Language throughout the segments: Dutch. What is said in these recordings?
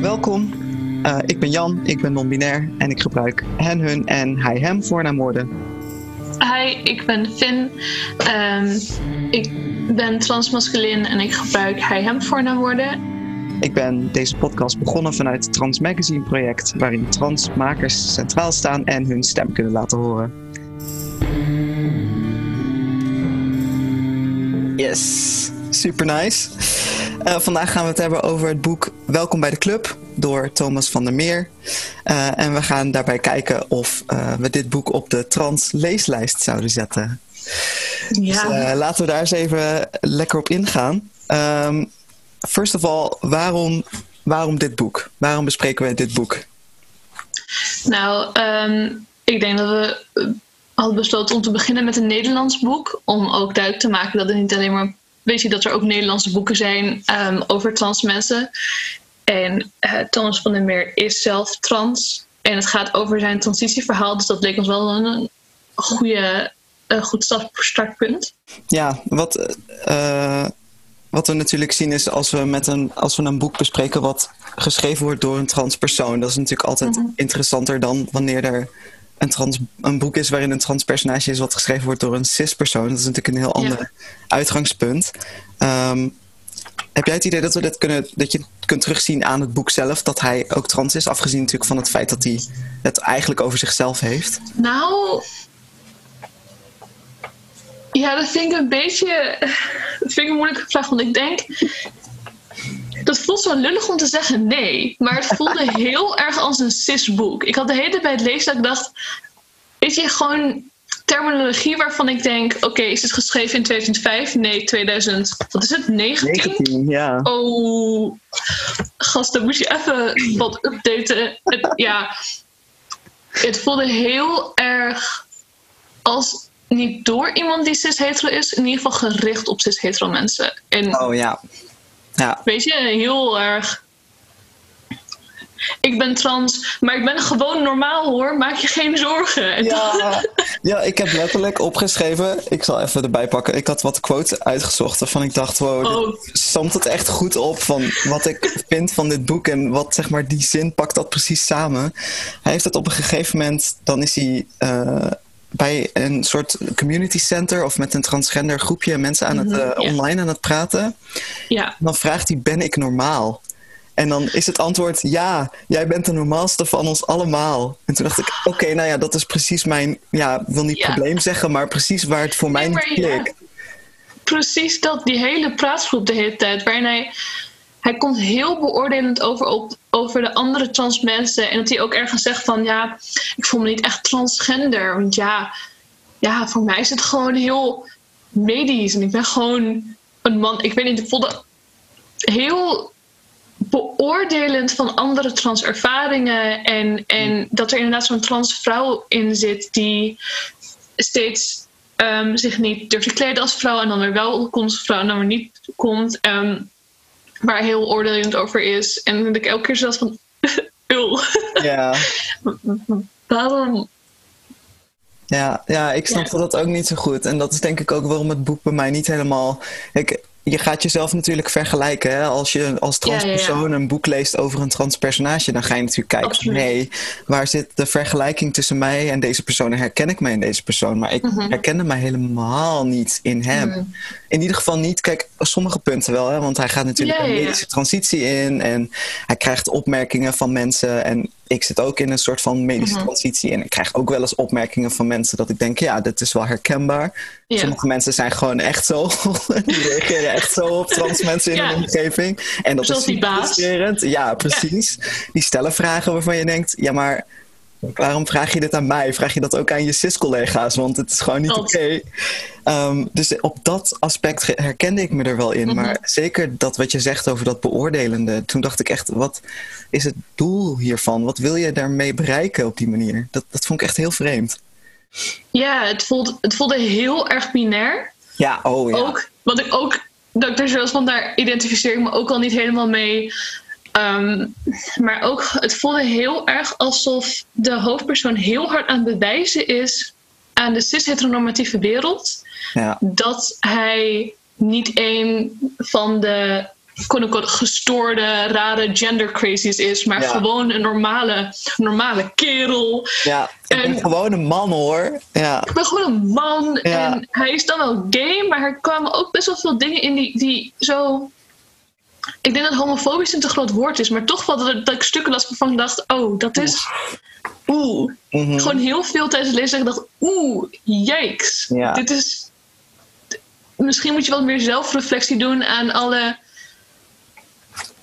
Welkom. Uh, ik ben Jan, ik ben non-binair en ik gebruik hen, hun en hij, hem voornaamwoorden. Hi, ik ben Finn. Um, ik ben transmasculin en ik gebruik hij, hem voornaamwoorden. Ik ben deze podcast begonnen vanuit het Trans Magazine project, waarin transmakers centraal staan en hun stem kunnen laten horen. Yes, super nice. Uh, vandaag gaan we het hebben over het boek Welkom bij de Club door Thomas van der Meer. Uh, en we gaan daarbij kijken of uh, we dit boek op de trans leeslijst zouden zetten. Ja. Dus, laten we daar eens even lekker op ingaan. Um, first of all, waarom, waarom dit boek? Waarom bespreken we dit boek? Nou, um, ik denk dat we hadden besloten om te beginnen met een Nederlands boek. Om ook duidelijk te maken dat het niet alleen maar weet je dat er ook Nederlandse boeken zijn um, over trans mensen. En uh, Thomas van der Meer is zelf trans. En het gaat over zijn transitieverhaal. Dus dat leek ons wel een goede, een goed startpunt. Ja, wat, uh, wat we natuurlijk zien is als we, met een, als we een boek bespreken wat geschreven wordt door een trans persoon. Dat is natuurlijk altijd mm -hmm. interessanter dan wanneer er een, trans, een boek is waarin een transpersonage is wat geschreven wordt door een cis-persoon. Dat is natuurlijk een heel ander ja. uitgangspunt. Um, heb jij het idee dat we dit kunnen, dat je kunt terugzien aan het boek zelf, dat hij ook trans is, afgezien natuurlijk van het feit dat hij het eigenlijk over zichzelf heeft? Nou, ja, dat vind ik een beetje, dat vind ik een moeilijke vraag, want ik denk, dat voelt zo lullig om te zeggen nee. Maar het voelde heel erg als een cis-boek. Ik had de hele tijd bij het lezen dat ik dacht... Weet je, gewoon terminologie waarvan ik denk... Oké, okay, is het geschreven in 2005? Nee, 2000... Wat is het? 19? 19, ja. Oh, gasten, moest je even wat updaten. Het, ja, het voelde heel erg als... Niet door iemand die cis-hetero is, in ieder geval gericht op cis-hetero mensen. En oh ja. Ja. Weet je, heel erg. Ik ben trans, maar ik ben gewoon normaal hoor. Maak je geen zorgen. Ja, ja, ik heb letterlijk opgeschreven. Ik zal even erbij pakken. Ik had wat quotes uitgezocht waarvan ik dacht: wow, oh. somt het echt goed op van wat ik vind van dit boek. En wat zeg maar die zin pakt dat precies samen. Hij heeft het op een gegeven moment, dan is hij. Uh, bij een soort community center of met een transgender groepje mensen aan het, uh, ja. online aan het praten. Ja. Dan vraagt hij: Ben ik normaal? En dan is het antwoord: Ja, jij bent de normaalste van ons allemaal. En toen dacht ik: Oké, okay, nou ja, dat is precies mijn, ja, ik wil niet ja. probleem zeggen, maar precies waar het voor nee, mij niet klikt. Precies dat, die hele praatgroep de hele tijd, waarin hij hij komt heel beoordelend over op, over de andere trans mensen. En dat hij ook ergens zegt van ja, ik voel me niet echt transgender. Want ja, ja voor mij is het gewoon heel medisch. En ik ben gewoon een man. Ik weet niet, ik voelde heel beoordelend van andere trans ervaringen. En, en dat er inderdaad zo'n trans vrouw in zit die steeds um, zich niet durft te kleden als vrouw. En dan weer wel komt als vrouw en dan weer niet komt. Um, waar heel oordelend over is. En dat ik elke keer zat van, ul. Ja. Waarom? Ja, ja, ik snap ja. dat ook niet zo goed. En dat is denk ik ook waarom het boek bij mij niet helemaal... Ik, je gaat jezelf natuurlijk vergelijken. Hè? Als je als transpersoon ja, ja, een boek leest over een transpersonage, dan ga je natuurlijk kijken: Absoluut. nee, waar zit de vergelijking tussen mij en deze persoon? En herken ik mij in deze persoon? Maar ik mm -hmm. herkende mij helemaal niet in hem. Mm. In ieder geval niet, kijk, sommige punten wel, hè? want hij gaat natuurlijk een medische transitie in en hij krijgt opmerkingen van mensen. En ik zit ook in een soort van medische mm -hmm. transitie en ik krijg ook wel eens opmerkingen van mensen dat ik denk: ja, dit is wel herkenbaar. Sommige mensen zijn gewoon echt zo, die reageren echt zo op trans mensen in ja. hun omgeving. En dat Zoals is die baas. frustrerend. Ja, precies. Ja. Die stellen vragen waarvan je denkt, ja maar waarom vraag je dit aan mij? Vraag je dat ook aan je cis-collega's? Want het is gewoon niet oké. Okay. Um, dus op dat aspect herkende ik me er wel in. Mm -hmm. Maar zeker dat wat je zegt over dat beoordelende. Toen dacht ik echt, wat is het doel hiervan? Wat wil je daarmee bereiken op die manier? Dat, dat vond ik echt heel vreemd. Ja, het voelde, het voelde heel erg binair. Ja, oh ja. Ook, wat ik ook, dat ik er van daar identificeer ik me ook al niet helemaal mee. Um, maar ook, het voelde heel erg alsof de hoofdpersoon heel hard aan het bewijzen is aan de cis-heteronormatieve wereld. Ja. Dat hij niet een van de gestoorde, rare gender crazies is, maar gewoon een normale, normale kerel. Ja, ik ben gewoon een man hoor. Ja. Ik ben gewoon een man en hij is dan wel gay, maar er kwamen ook best wel veel dingen in die, die zo ik denk dat homofobisch een te groot woord is, maar toch wel dat, dat ik stukken las waarvan ik dacht: oh, dat is. Oeh. Mhm. Gewoon heel veel tijdens het lezen. Ik dacht: oeh, jijks. Dit is. Misschien moet je wat meer zelfreflectie doen aan alle.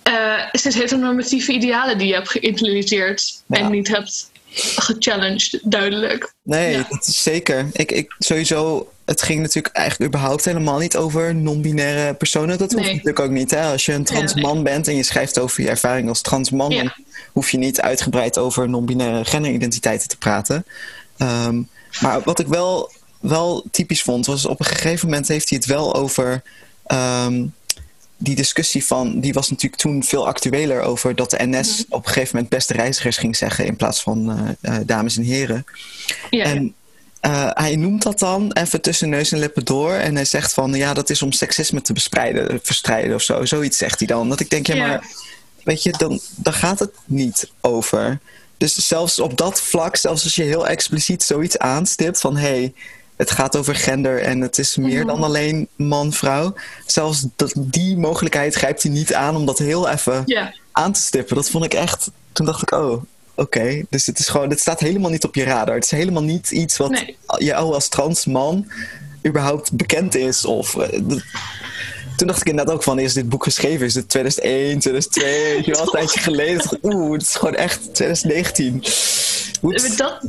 Uh, steeds heteronormatieve idealen die je hebt geïnternaliseerd en niet hebt gechallenged, duidelijk. Nee, dat is zeker. Ik, ik sowieso het ging natuurlijk eigenlijk überhaupt helemaal niet over non-binaire personen. Dat hoeft natuurlijk ook niet. Hè? Als je een trans man bent en je schrijft over je ervaring als trans man, dan hoef je niet uitgebreid over non-binaire genderidentiteiten te praten. Ehm, maar wat ik wel, wel typisch vond, was op een gegeven moment heeft hij het wel over. Ehm, die discussie van, die was natuurlijk toen veel actueler over dat de NS op een gegeven moment beste reizigers ging zeggen in plaats van uh, dames en heren. Ja. En uh, hij noemt dat dan even tussen neus en lippen door. En hij zegt van ja, dat is om seksisme te bestrijden, verstrijden of zo. Zoiets zegt hij dan. Dat ik denk, ja, maar weet je, dan, dan gaat het niet over. Dus zelfs op dat vlak, zelfs als je heel expliciet zoiets aanstipt van hé, hey, het gaat over gender en het is meer mhm. dan alleen man-vrouw. Zelfs dat, die mogelijkheid grijpt hij niet aan om dat heel even aan te stippen. Dat vond ik echt. Toen dacht ik, oh, Oké, dus het is gewoon, het staat helemaal niet op je radar. Het is helemaal niet iets wat nee. jou als trans man überhaupt bekend is. Of, uh, toen dacht ik inderdaad ook van, is dit boek geschreven? Is het 2001, 2002? Je was een tijdje geleden. Oeh, het is gewoon echt 2019. Dat,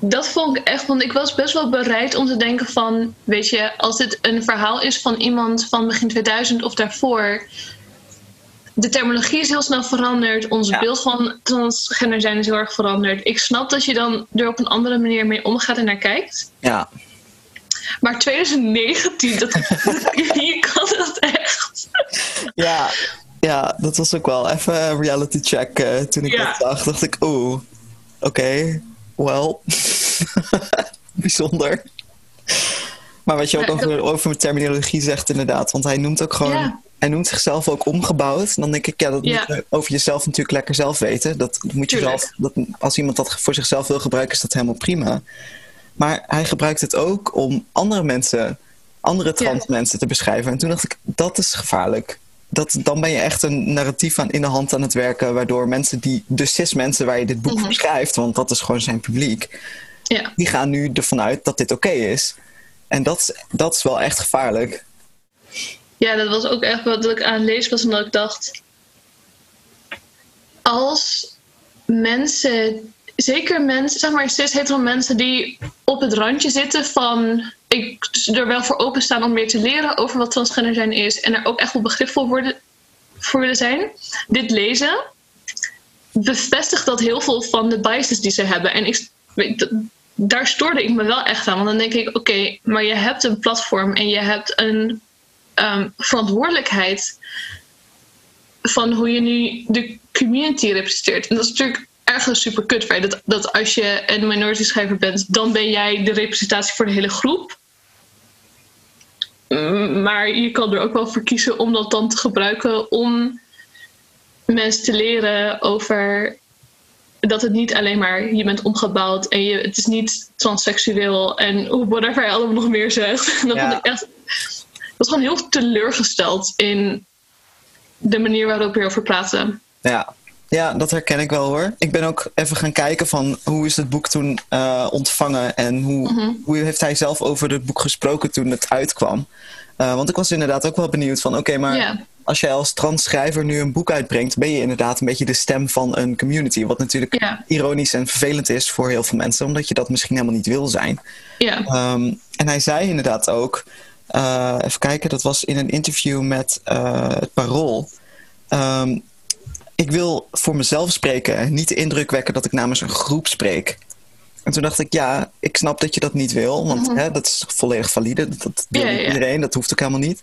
dat vond ik echt, want ik was best wel bereid om te denken van, weet je, als dit een verhaal is van iemand van begin 2000 of daarvoor, de terminologie is heel snel veranderd. Ons beeld van transgender zijn is heel erg veranderd. Ik snap dat je dan er op een andere manier mee omgaat en naar kijkt. Ja. Maar 2019, dat, je kan dat echt. Ja, ja, dat was ook wel even een reality check. Uh, toen ik dat zag, dacht ik, oeh, oké, okay, well, bijzonder. Maar wat je ook over, over terminologie zegt, inderdaad. Want hij noemt ook gewoon hij noemt zichzelf ook omgebouwd. Dan denk ik, ja, dat moet je over jezelf natuurlijk lekker zelf weten. Dat moet je zelf, dat, als iemand dat voor zichzelf wil gebruiken, is dat helemaal prima. Maar hij gebruikt het ook om andere mensen, andere trans mensen te beschrijven. En toen dacht ik, dat is gevaarlijk. Dat, dan ben je echt een narratief aan, in de hand aan het werken, waardoor mensen die, de cis mensen waar je dit boek mm schrijft, want dat is gewoon zijn publiek, ja. die gaan nu ervan uit dat dit oké is. En dat, dat is wel echt gevaarlijk. Ja, dat was ook echt wat ik aan lees was, omdat ik dacht... Als mensen, zeker mensen, zeg maar cis hetero mensen die op het randje zitten van... Ik er wel voor openstaan om meer te leren over wat transgender zijn is... en er ook echt wel begripvol worden, voor willen zijn. Dit lezen bevestigt dat heel veel van de biases die ze hebben. En ik, daar stoorde ik me wel echt aan. Want dan denk ik, oké, maar je hebt een platform en je hebt een um, verantwoordelijkheid van hoe je nu de community representeert. En dat is natuurlijk ergens super kut. Dat, dat als je een minority schrijver bent, dan ben jij de representatie voor de hele groep. Maar je kan er ook wel voor kiezen om dat dan te gebruiken om mensen te leren over dat het niet alleen maar je bent omgebouwd en je, het is niet transseksueel en whatever je allemaal nog meer zegt. Dat ja. ik echt was gewoon heel teleurgesteld in de manier waarop we erover praten. Ja. Ja, dat herken ik wel hoor. Ik ben ook even gaan kijken van hoe is het boek toen uh, ontvangen en hoe, mhm. hoe heeft hij zelf over het boek gesproken toen het uitkwam. Uh, want ik was inderdaad ook wel benieuwd van oké, maar als jij als transschrijver nu een boek uitbrengt, ben je inderdaad een beetje de stem van een community. Wat natuurlijk ironisch en vervelend is voor heel veel mensen, omdat je dat misschien helemaal niet wil zijn. Ja. Um, en hij zei inderdaad ook uh, even kijken, dat was in een interview met het Parool. Um, ik wil voor mezelf spreken, niet de indruk wekken dat ik namens een groep spreek. En toen dacht ik, ja, ik snap dat je dat niet wil, want mm hè, dat is volledig valide. Dat, dat wil ja, iedereen, dat hoeft ook helemaal niet.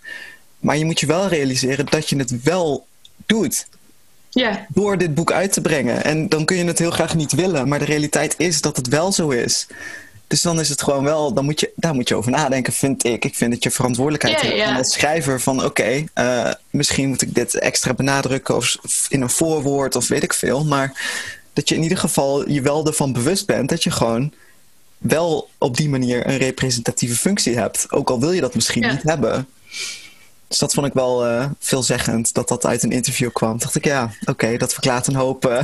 Maar je moet je wel realiseren dat je het wel doet. Ja. Door dit boek uit te brengen. En dan kun je het heel graag niet willen, maar de realiteit is dat het wel zo is. Dus dan is het gewoon wel, dan moet je, daar moet je over nadenken, vind ik. Ik vind dat je verantwoordelijkheid hebt yeah. als schrijver van oké, eh, misschien moet ik dit extra benadrukken of in een voorwoord of weet ik veel. Maar dat je in ieder geval je wel ervan bewust bent dat je gewoon wel op die manier een representatieve functie hebt. Ook al wil je dat misschien niet hebben. Dus dat vond ik wel uh, veelzeggend dat dat uit een interview kwam. dacht ik, ja, oké, dat verklaart een hoop uh,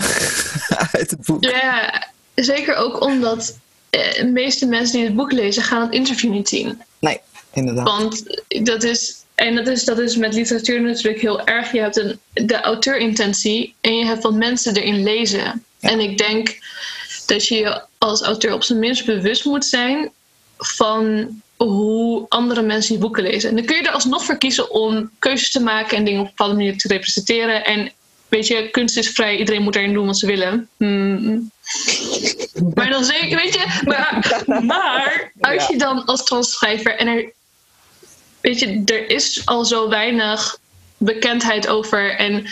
uit het boek. Ja, zeker ook omdat de meeste mensen die het boek lezen gaan het interview niet zien. Nee, inderdaad. Want dat is, en dat is, dat is met literatuur natuurlijk heel erg. Je hebt een, de auteurintentie en je hebt wat mensen erin lezen. En ik denk dat je je als auteur op zijn minst bewust moet zijn van hoe andere mensen je boeken lezen. En dan kun je er alsnog voor kiezen om keuzes te maken en dingen op een bepaalde manier te representeren. En weet je, kunst is vrij, iedereen moet erin doen wat ze willen. Hmm. Maar dan zeker, weet je, maar, maar als je dan als transschrijver en er, weet je, er is al zo weinig bekendheid over en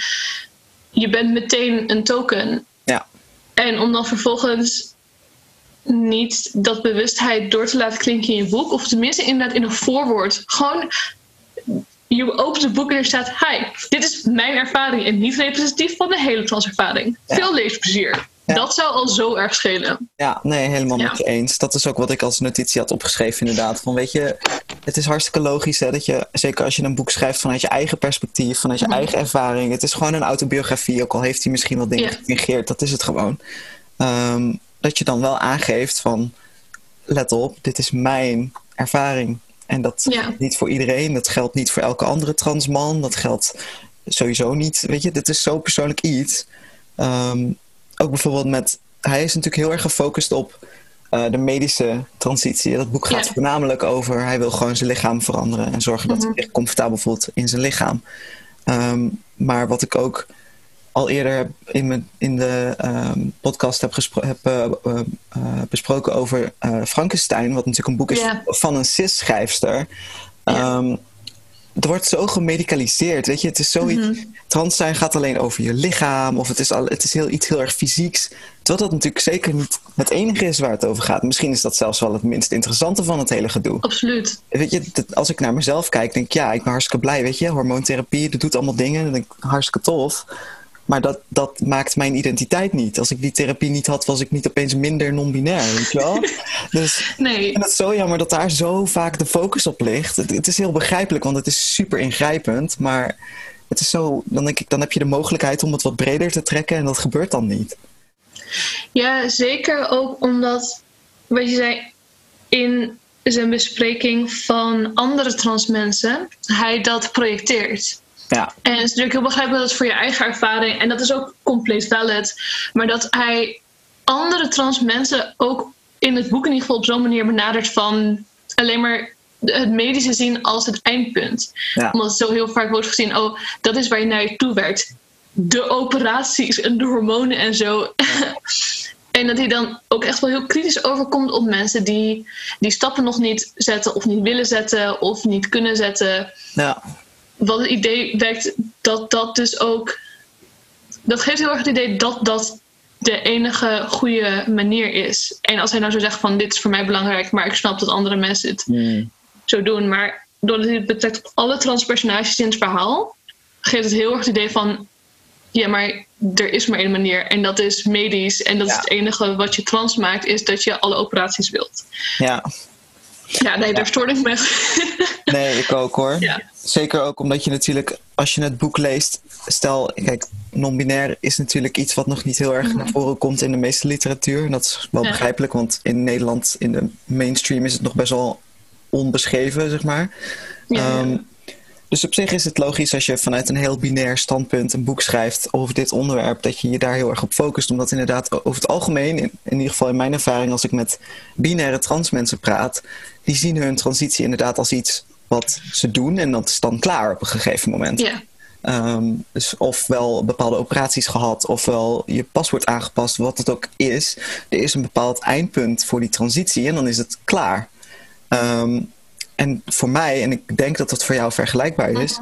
je bent meteen een token. Ja. En om dan vervolgens niet dat bewustheid door te laten klinken in je boek. Of tenminste inderdaad in een voorwoord. Gewoon, je opent het boek en er staat... Hi, dit is mijn ervaring en niet representatief van de hele transervaring. Veel leesplezier. Dat zou al zo erg schelen. Ja, nee, helemaal met je eens. Dat is ook wat ik als notitie had opgeschreven inderdaad. Van weet je, het is hartstikke logisch hè, dat je, zeker als je een boek schrijft vanuit je eigen perspectief, vanuit je mhm. eigen ervaring. Het is gewoon een autobiografie, ook al heeft hij misschien wat dingen ja. Dat is het gewoon. Um, dat je dan wel aangeeft van let op, dit is mijn ervaring. En dat geldt niet voor iedereen, dat geldt niet voor elke andere transman, dat geldt sowieso niet. Weet je, dit is zo persoonlijk iets. Ehm, ook bijvoorbeeld met, hij is natuurlijk heel erg gefocust op uh, de medische transitie. Dat boek gaat voornamelijk over, hij wil gewoon zijn lichaam veranderen en zorgen dat hij mhm. zich comfortabel voelt in zijn lichaam. Um, maar wat ik ook al eerder in, mijn, in de ehm, podcast heb, heb uh, uh, besproken over Frankenstein, wat natuurlijk een boek is van een cis-schrijfster. Ehm, het wordt zo gemedicaliseerd, weet je. Het is zoiets... Mm Trans zijn gaat alleen over je lichaam... of het is, al, het is heel, iets heel erg fysieks. Terwijl dat natuurlijk zeker niet het enige is waar het over gaat. Misschien is dat zelfs wel het minst interessante van het hele gedoe. Absoluut. Weet je, als ik naar mezelf kijk, denk ik... ja, ik ben hartstikke blij, weet je. Hormoontherapie, dat doet allemaal dingen. Dat denk ik hartstikke tof. Maar dat, dat maakt mijn identiteit niet. Als ik die therapie niet had, was ik niet opeens minder non-binair, weet je wel? dus nee. en het is zo jammer dat daar zo vaak de focus op ligt. Het, het, is heel begrijpelijk, want het is super ingrijpend. Maar het is zo, dan denk ik, dan heb je de mogelijkheid om het wat breder te trekken en dat gebeurt dan niet. Ja, zeker ook omdat, wat je zei, in zijn bespreking van andere trans mensen, hij dat projecteert. Ja. En het is natuurlijk heel begrijpelijk dat het voor je eigen ervaring, en dat is ook compleet valid, maar dat hij andere trans mensen ook in het boek in ieder geval op zo'n manier benadert van alleen maar het medische zien als het eindpunt. Omdat het zo heel vaak wordt gezien, oh, dat is waar je naar je toe werkt. De operaties en de hormonen en zo. en dat hij dan ook echt wel heel kritisch overkomt op mensen die die stappen nog niet zetten of niet willen zetten of niet kunnen zetten. Ja wat het idee wekt dat dat dus ook. Dat geeft heel erg het idee dat dat de enige goede manier is. En als hij nou zo zegt van dit is voor mij belangrijk, maar ik snap dat andere mensen het hmm. zo doen. Maar doordat hij het betrekt op alle transpersonages in het verhaal, geeft het heel erg het idee van ja, maar er is maar één manier en dat is medisch. En dat is het enige wat je trans maakt, is dat je alle operaties wilt. Ja. Ja, nee, daar stoor ik me. nee, ik ook hoor. Ja. Zeker ook omdat je natuurlijk, als je het boek leest, stel, kijk, non-binair is natuurlijk iets wat nog niet heel erg mhm. naar voren komt in de meeste literatuur. En dat is wel begrijpelijk, want in Nederland, in de mainstream, is het nog best wel onbeschreven, zeg maar. Ja, ehm, dus op zich is het logisch als je vanuit een heel binair standpunt een boek schrijft over dit onderwerp, dat je je daar heel erg op focust. Omdat inderdaad over het algemeen, in, in ieder geval in mijn ervaring als ik met binaire trans mensen praat, die zien hun transitie inderdaad als iets wat ze doen en dat is dan klaar op een gegeven moment. Ja. Um, dus ofwel bepaalde operaties gehad, ofwel je paswoord aangepast, wat het ook is. Er is een bepaald eindpunt voor die transitie en dan is het klaar. Um, en voor mij, en ik denk dat dat voor jou vergelijkbaar is,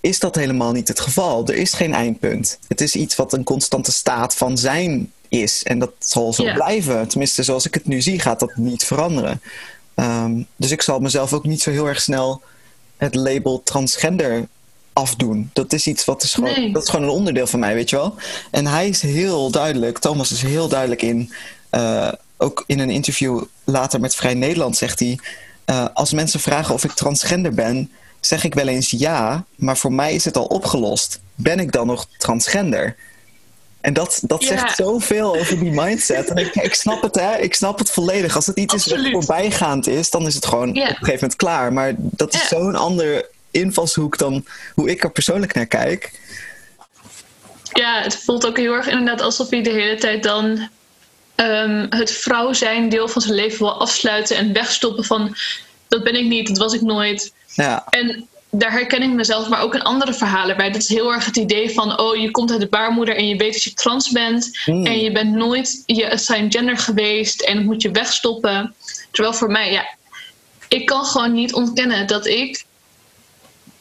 is dat helemaal niet het geval. Er is geen eindpunt. Het is iets wat een constante staat van zijn is. En dat zal zo blijven. Tenminste, zoals ik het nu zie, gaat dat niet veranderen. Ehm, dus ik zal mezelf ook niet zo heel erg snel het label transgender afdoen. Dat is iets wat is gewoon, dat is gewoon een onderdeel van mij, weet je wel. En hij is heel duidelijk, Thomas is heel duidelijk in, uh, ook in een interview later met Vrij Nederland zegt hij, uh, als mensen vragen of ik transgender ben, zeg ik wel eens ja, maar voor mij is het al opgelost. Ben ik dan nog transgender? En dat, dat zegt zoveel over die mindset. En ik, ik snap het, hè? Ik snap het volledig. Als het iets is wat voorbijgaand is, dan is het gewoon op een gegeven moment klaar. Maar dat is zo'n andere invalshoek dan hoe ik er persoonlijk naar kijk. Ja, het voelt ook heel erg inderdaad alsof hij de hele tijd dan um, het vrouw zijn deel van zijn leven wil afsluiten en wegstoppen van dat ben ik niet, dat was ik nooit. Ja. En daar herken ik mezelf, maar ook in andere verhalen bij. Dat is heel erg het idee van, oh, je komt uit de baarmoeder en je weet dat je trans bent. Hmm. En je bent nooit je assigned gender geweest en dat moet je wegstoppen. Terwijl voor mij, ja, ik kan gewoon niet ontkennen dat ik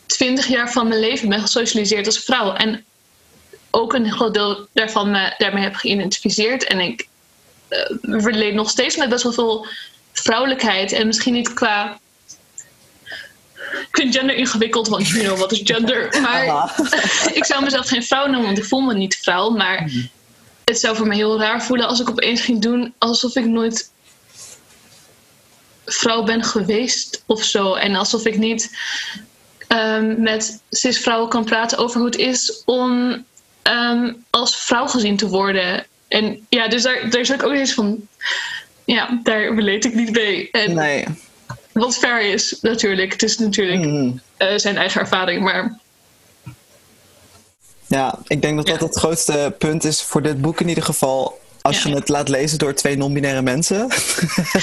twintig jaar van mijn leven ben gesocialiseerd als vrouw. En ook een groot deel daarvan me daarmee heb geïdentificeerd. En ik uh, verleed nog steeds met best wel veel vrouwelijkheid. En misschien niet qua ik vind gender ingewikkeld, want you know, wat is gender? Maar ik zou mezelf geen vrouw noemen, want ik voel me niet vrouw. Maar mhm. het zou voor me heel raar voelen als ik opeens ging doen alsof ik nooit vrouw ben geweest of zo. En alsof ik niet um, met cis-vrouwen kan praten over hoe het is om ehm, als vrouw gezien te worden. En ja, dus daar, daar is ook eens van. Ja, daar relate ik niet mee. En, nee. Wat fair is, natuurlijk. Het is natuurlijk mm. uh, zijn eigen ervaring, maar... Ja, ik denk dat dat het grootste punt is voor dit boek in ieder geval. Als je het laat lezen door twee non-binaire mensen,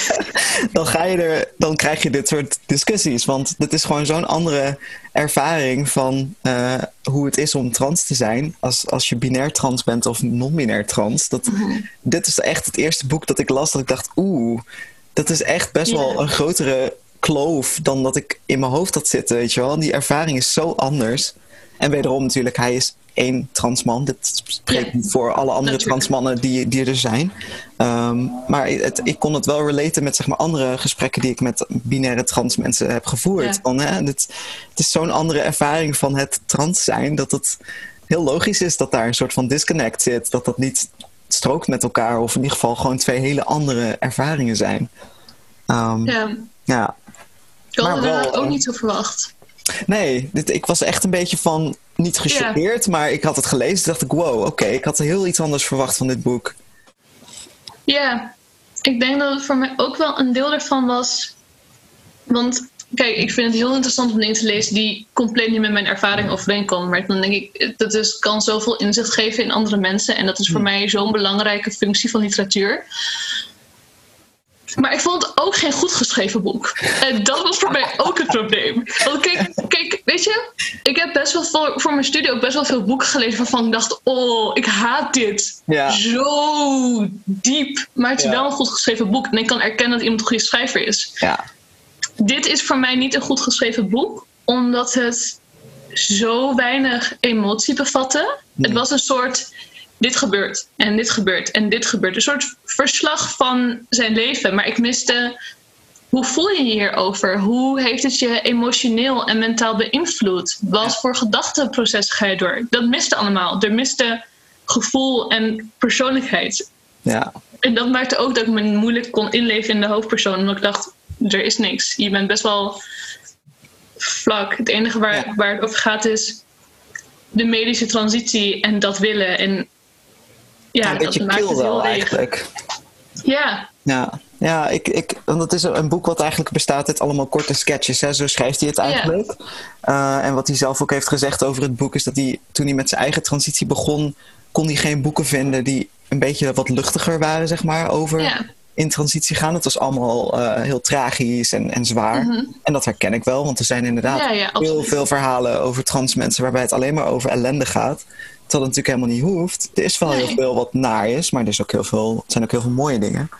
dan, ga je er, dan krijg je dit soort discussies. Want dit is gewoon zo'n andere ervaring van uh, hoe het is om trans te zijn. Als, als je binair trans bent of non-binair trans. Dat, mm. Dit is echt het eerste boek dat ik las dat ik dacht, oeh, dat is echt best wel een grotere kloof dan dat ik in mijn hoofd had zitten, weet je wel. Die ervaring is zo anders. En wederom natuurlijk, hij is één transman. Dit spreekt niet voor alle andere transmannen die, die er zijn. Um, maar het, ik kon het wel relaten met zeg maar, andere gesprekken die ik met binaire trans mensen heb gevoerd. Van, hè, het, het is zo'n andere ervaring van het trans zijn dat het heel logisch is dat daar een soort van disconnect zit. Dat dat niet strookt met elkaar, of in ieder geval gewoon twee hele andere ervaringen zijn. Um, ja. ja. Ik had het ook niet zo verwacht. Nee, dit, ik was echt een beetje van niet gechoqueerd, maar ik had het gelezen en dacht ik, wow, oké, ik had heel iets anders verwacht van dit boek. Ja, ik denk dat het voor mij ook wel een deel ervan was. Want kijk, ik vind het heel interessant om dingen te lezen die compleet niet met mijn ervaring overeenkomen. Maar dan denk ik, dat is, kan zoveel inzicht geven in andere mensen. En dat is voor hmm. mij zo'n belangrijke functie van literatuur. Maar ik vond het ook geen goed geschreven boek. En dat was voor mij ook het probleem. Want kijk, kijk weet je, ik heb best wel voor, voor mijn studie ook best wel veel boeken gelezen waarvan ik dacht: oh, ik haat dit. Ja. Zo diep. Maar het is wel een goed geschreven boek. En ik kan erkennen dat iemand een goede schrijver is. Ja. Dit is voor mij niet een goed geschreven boek, omdat het zo weinig emotie bevatte. Het was een soort dit gebeurt en dit gebeurt en dit gebeurt. Een soort verslag van zijn leven. Maar ik miste, hoe voel je je hierover? Hoe heeft het je emotioneel en mentaal beïnvloed? Wat voor gedachteproces ga je door? Dat miste allemaal. Er miste gevoel en persoonlijkheid. Ja. En dat maakte ook dat ik me moeilijk kon inleven in de hoofdpersoon. Omdat ik dacht, er is niks. Je bent best wel vlak. Het enige waar, waar het over gaat is de medische transitie en dat willen. En ja, een beetje kill wel eigenlijk. Ja. Ja, ja ik, ik, want het is een boek wat eigenlijk bestaat uit allemaal korte sketches. Hè? Zo schrijft hij het eigenlijk. Ja. Uh, en wat hij zelf ook heeft gezegd over het boek is dat hij toen hij met zijn eigen transitie begon, kon hij geen boeken vinden die een beetje wat luchtiger waren, zeg maar, over ja. in transitie gaan. Het was allemaal uh, heel tragisch en, en zwaar. Mm -hmm. En dat herken ik wel, want er zijn inderdaad ja, heel veel verhalen over trans mensen waarbij het alleen maar over ellende gaat. Terwijl het natuurlijk helemaal niet hoeft. Er is wel heel veel wat naar is, maar er, is ook heel veel, zijn ook heel veel mooie dingen.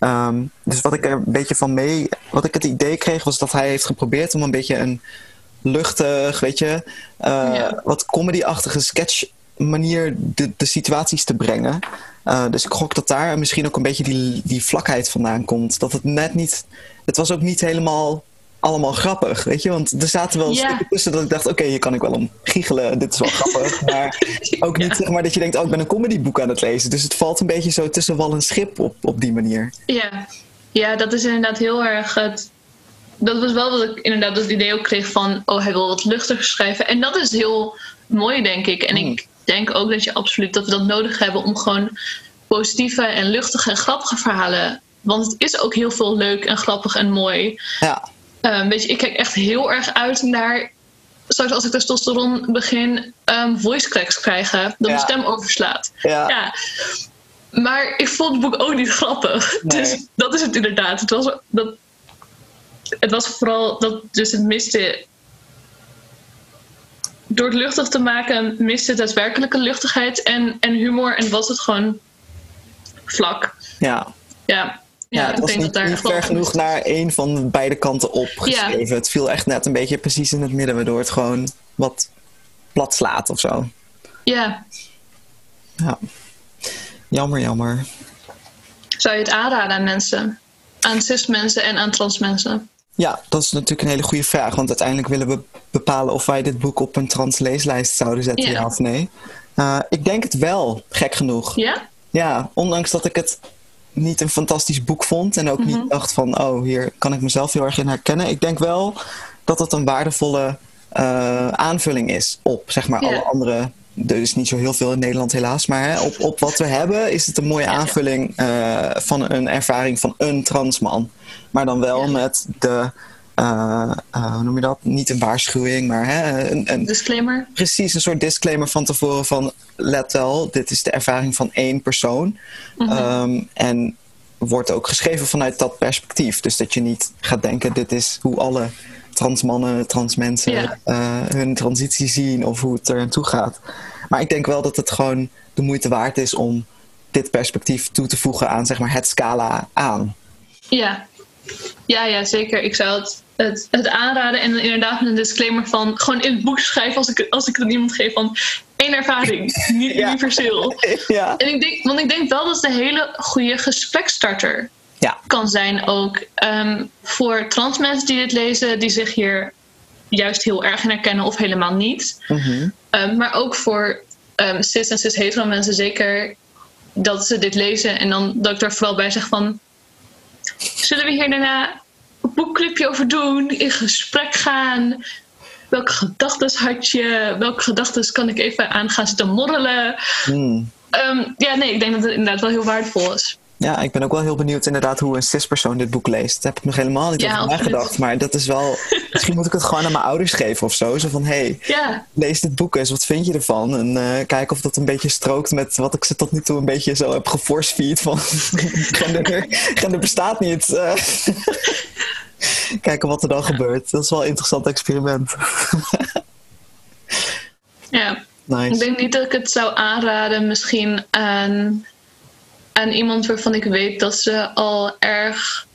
Um, dus wat ik er een beetje van mee, wat ik het idee kreeg, was dat hij heeft geprobeerd om een beetje een luchtig, weet je, uh, ja. wat comedy-achtige sketch manier de, de situaties te brengen. Uh, dus ik gok dat daar misschien ook een beetje die, die vlakheid vandaan komt. Dat het net niet. Het was ook niet helemaal allemaal grappig, weet je? Want er zaten wel ja. stukken tussen dat ik dacht, oké, hier kan ik wel om giechelen, dit is wel grappig. Maar ook niet zeg maar dat je denkt, oh, ik ben een comedyboek aan het lezen. Dus het valt een beetje zo tussen wal en schip op, op die manier. Ja. ja, dat is inderdaad heel erg het... Dat was wel wat ik inderdaad het idee ook kreeg van, oh, hij wil wat luchtiger schrijven. En dat is heel mooi, denk ik. En ik hmm. denk ook dat je absoluut dat we dat nodig hebben om gewoon positieve en luchtige en grappige verhalen. Want het is ook heel veel leuk en grappig en mooi. Ja. Um, weet je, ik kijk echt heel erg uit naar straks als ik testosteron begin um, voice cracks krijgen, dat mijn stem overslaat. Ja. ja. Maar ik vond het boek ook niet grappig. Dus dat is het inderdaad. Het was, dat, het was vooral dat dus het miste. Door het luchtig te maken miste het daadwerkelijke luchtigheid en, en humor en was het gewoon vlak. Ja. Ja. Ja, het was niet, niet ver genoeg naar één van beide kanten op geschreven. Het viel echt net een beetje precies in het midden, waardoor het gewoon wat plat slaat of zo. Ja. Ja. Jammer, jammer. Zou je het aanraden aan mensen? Aan cis mensen en aan trans mensen? Ja, dat is natuurlijk een hele goede vraag. Want uiteindelijk willen we bepalen of wij dit boek op een trans leeslijst zouden zetten, ja, of nee. Uh, ik denk het wel, gek genoeg. Ja? Ja, ondanks dat ik het niet een fantastisch boek vond. En ook niet mhm. dacht van, oh, hier kan ik mezelf heel erg in herkennen. Ik denk wel dat het een waardevolle uh, aanvulling is op, zeg maar, alle andere... Er is niet zo heel veel in Nederland helaas, maar hè, op, op wat we hebben is het een mooie aanvulling uh, van een ervaring van een transman. Maar dan wel met de uh, uh, hoe noem je dat? Niet een waarschuwing, maar hè, een, een, disclaimer. Precies, een soort disclaimer van tevoren van let wel, dit is de ervaring van één persoon. Mm -hmm. en wordt ook geschreven vanuit dat perspectief. Dus dat je niet gaat denken, dit is hoe alle transmannen, transmensen yeah. uh, hun transitie zien of hoe het er aan toe gaat. Maar ik denk wel dat het gewoon de moeite waard is om dit perspectief toe te voegen aan zeg maar, het scala aan. Ja, ja, ja, zeker. Ik zou het, het, het aanraden en inderdaad een disclaimer van gewoon in het boek schrijven als ik, als ik het aan iemand geef van één ervaring, niet universeel. Ja. En ik denk, want ik denk wel dat het een hele goede gesprekstarter ja. kan zijn ook um, voor trans mensen die dit lezen, die zich hier juist heel erg in herkennen of helemaal niet. Mm -hmm. um, maar ook voor um, cis en cis hetero mensen zeker dat ze dit lezen en dan dat ik daar vooral bij zeg van Zullen we hier daarna een boekclubje over doen? In gesprek gaan? Welke gedachten had je? Welke gedachten kan ik even aan gaan zitten morrelen? Hmm. Um, ja, nee, ik denk dat het inderdaad wel heel waardevol is. Ja, ik ben ook wel heel benieuwd inderdaad hoe een cispersoon dit boek leest. Daar heb ik nog helemaal niet ja, over nagedacht. Maar dat is wel... misschien moet ik het gewoon aan mijn ouders geven of zo. Zo van, hé, hey, lees dit boek eens. Wat vind je ervan? En uh, kijk of dat een beetje strookt met wat ik ze tot nu toe een beetje zo heb geforcefeed. Van, gender, gender bestaat niet. Uh, kijken wat er dan gebeurt. Dat is wel een interessant experiment. ja. Nice. Ik denk niet dat ik het zou aanraden misschien aan aan iemand waarvan ik weet dat ze al erg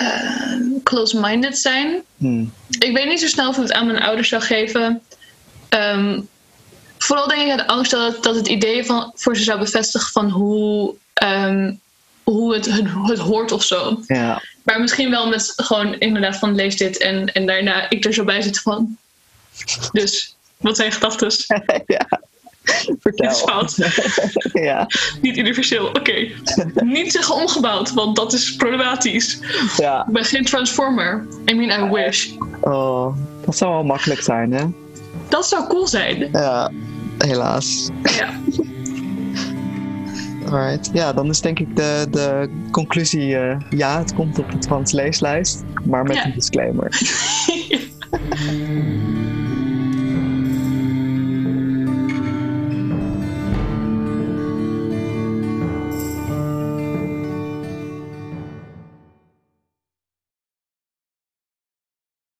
uh, close-minded zijn. Hmm. Ik weet niet zo snel of ik het aan mijn ouders zou geven. Um, vooral denk ik aan de angst dat het, dat het idee van, voor ze zou bevestigen van hoe, um, hoe het, het, het, hoort of zo. Ja. Maar misschien wel met gewoon inderdaad van lees dit en, en daarna ik er zo bij zit van. Dus, wat zijn gedachten? ja. Vertel. Dit is fout. ja. Niet universeel. Oké. Niet zeggen omgebouwd, want dat is problematisch. Ja. Ik ben geen transformer. I mean, I wish. Oh, dat zou wel makkelijk zijn, hè? Dat zou cool zijn. Ja, helaas. Ja. Alright. Ja, dan is denk ik de, de conclusie: uh, ja, het komt op de transleeslijst, maar met Ja. een disclaimer.